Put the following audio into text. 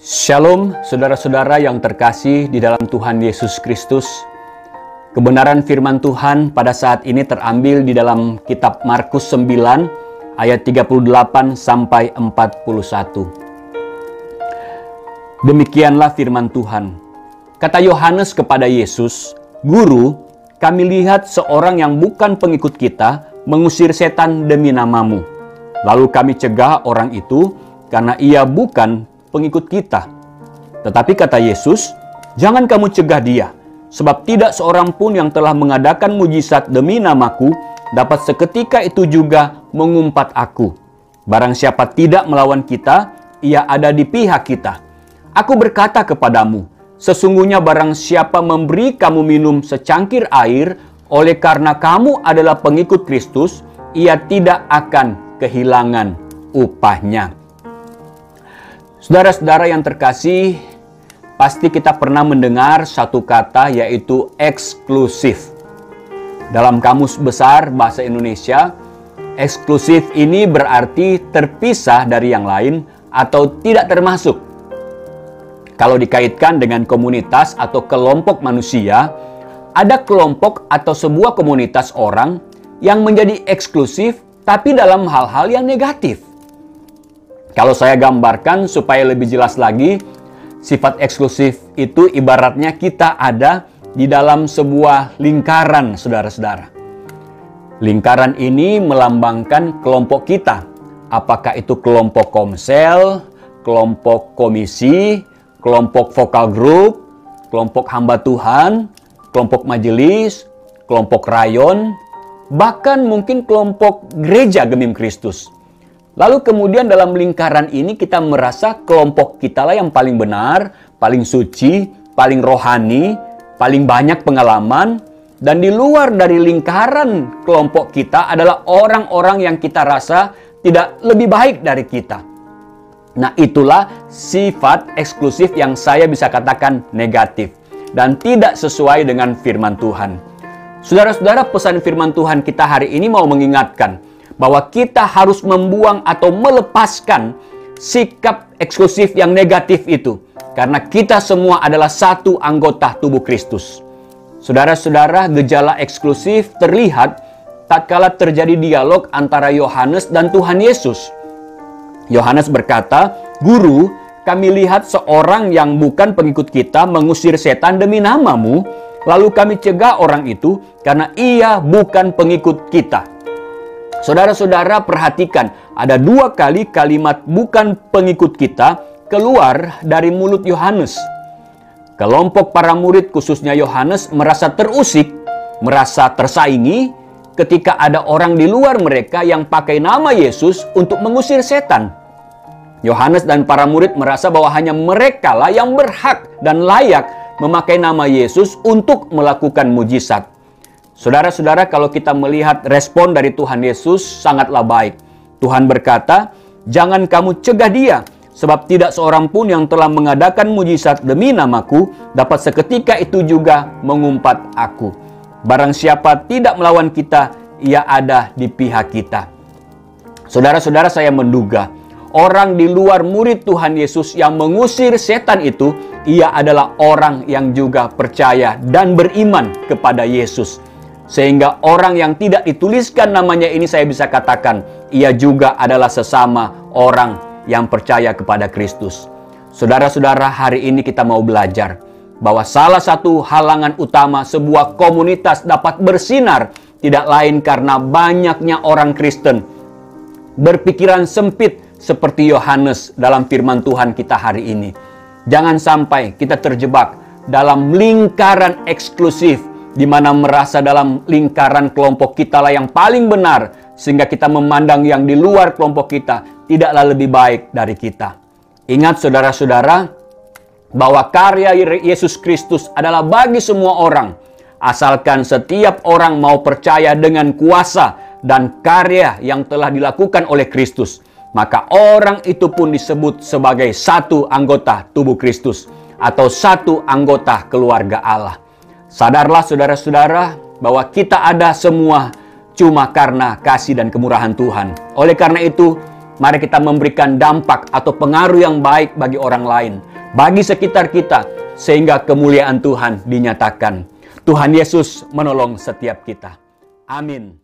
Shalom, saudara-saudara yang terkasih di dalam Tuhan Yesus Kristus. Kebenaran firman Tuhan pada saat ini terambil di dalam kitab Markus 9 ayat 38 sampai 41. Demikianlah firman Tuhan. Kata Yohanes kepada Yesus, "Guru, kami lihat seorang yang bukan pengikut kita mengusir setan demi namamu. Lalu kami cegah orang itu karena ia bukan pengikut kita. Tetapi kata Yesus, "Jangan kamu cegah dia, sebab tidak seorang pun yang telah mengadakan mujizat demi namaku dapat seketika itu juga mengumpat aku. Barang siapa tidak melawan kita, ia ada di pihak kita. Aku berkata kepadamu, sesungguhnya barang siapa memberi kamu minum secangkir air oleh karena kamu adalah pengikut Kristus, ia tidak akan kehilangan upahnya." Saudara-saudara yang terkasih, pasti kita pernah mendengar satu kata yaitu eksklusif. Dalam kamus besar bahasa Indonesia, eksklusif ini berarti terpisah dari yang lain atau tidak termasuk. Kalau dikaitkan dengan komunitas atau kelompok manusia, ada kelompok atau sebuah komunitas orang yang menjadi eksklusif tapi dalam hal-hal yang negatif. Kalau saya gambarkan supaya lebih jelas lagi, sifat eksklusif itu ibaratnya kita ada di dalam sebuah lingkaran, saudara-saudara. Lingkaran ini melambangkan kelompok kita. Apakah itu kelompok komsel, kelompok komisi, kelompok vokal group, kelompok hamba Tuhan, kelompok majelis, kelompok rayon, bahkan mungkin kelompok gereja Gemim Kristus. Lalu kemudian dalam lingkaran ini kita merasa kelompok kita lah yang paling benar, paling suci, paling rohani, paling banyak pengalaman, dan di luar dari lingkaran kelompok kita adalah orang-orang yang kita rasa tidak lebih baik dari kita. Nah, itulah sifat eksklusif yang saya bisa katakan negatif dan tidak sesuai dengan firman Tuhan. Saudara-saudara, pesan firman Tuhan kita hari ini mau mengingatkan bahwa kita harus membuang atau melepaskan sikap eksklusif yang negatif itu. Karena kita semua adalah satu anggota tubuh Kristus. Saudara-saudara, gejala eksklusif terlihat tatkala terjadi dialog antara Yohanes dan Tuhan Yesus. Yohanes berkata, "Guru, kami lihat seorang yang bukan pengikut kita mengusir setan demi namamu, lalu kami cegah orang itu karena ia bukan pengikut kita." Saudara-saudara perhatikan, ada dua kali kalimat bukan pengikut kita keluar dari mulut Yohanes. Kelompok para murid khususnya Yohanes merasa terusik, merasa tersaingi ketika ada orang di luar mereka yang pakai nama Yesus untuk mengusir setan. Yohanes dan para murid merasa bahwa hanya mereka lah yang berhak dan layak memakai nama Yesus untuk melakukan mujizat. Saudara-saudara, kalau kita melihat respon dari Tuhan Yesus sangatlah baik. Tuhan berkata, "Jangan kamu cegah dia, sebab tidak seorang pun yang telah mengadakan mujizat demi namaku dapat seketika itu juga mengumpat aku. Barang siapa tidak melawan kita, ia ada di pihak kita." Saudara-saudara, saya menduga orang di luar murid Tuhan Yesus yang mengusir setan itu, ia adalah orang yang juga percaya dan beriman kepada Yesus. Sehingga orang yang tidak dituliskan namanya ini saya bisa katakan, ia juga adalah sesama orang yang percaya kepada Kristus. Saudara-saudara, hari ini kita mau belajar bahwa salah satu halangan utama sebuah komunitas dapat bersinar tidak lain karena banyaknya orang Kristen berpikiran sempit seperti Yohanes dalam firman Tuhan kita hari ini. Jangan sampai kita terjebak dalam lingkaran eksklusif di mana merasa dalam lingkaran kelompok kita lah yang paling benar, sehingga kita memandang yang di luar kelompok kita tidaklah lebih baik dari kita. Ingat saudara-saudara, bahwa karya Yesus Kristus adalah bagi semua orang, asalkan setiap orang mau percaya dengan kuasa dan karya yang telah dilakukan oleh Kristus, maka orang itu pun disebut sebagai satu anggota tubuh Kristus atau satu anggota keluarga Allah. Sadarlah saudara-saudara bahwa kita ada semua cuma karena kasih dan kemurahan Tuhan. Oleh karena itu, mari kita memberikan dampak atau pengaruh yang baik bagi orang lain bagi sekitar kita, sehingga kemuliaan Tuhan dinyatakan. Tuhan Yesus menolong setiap kita. Amin.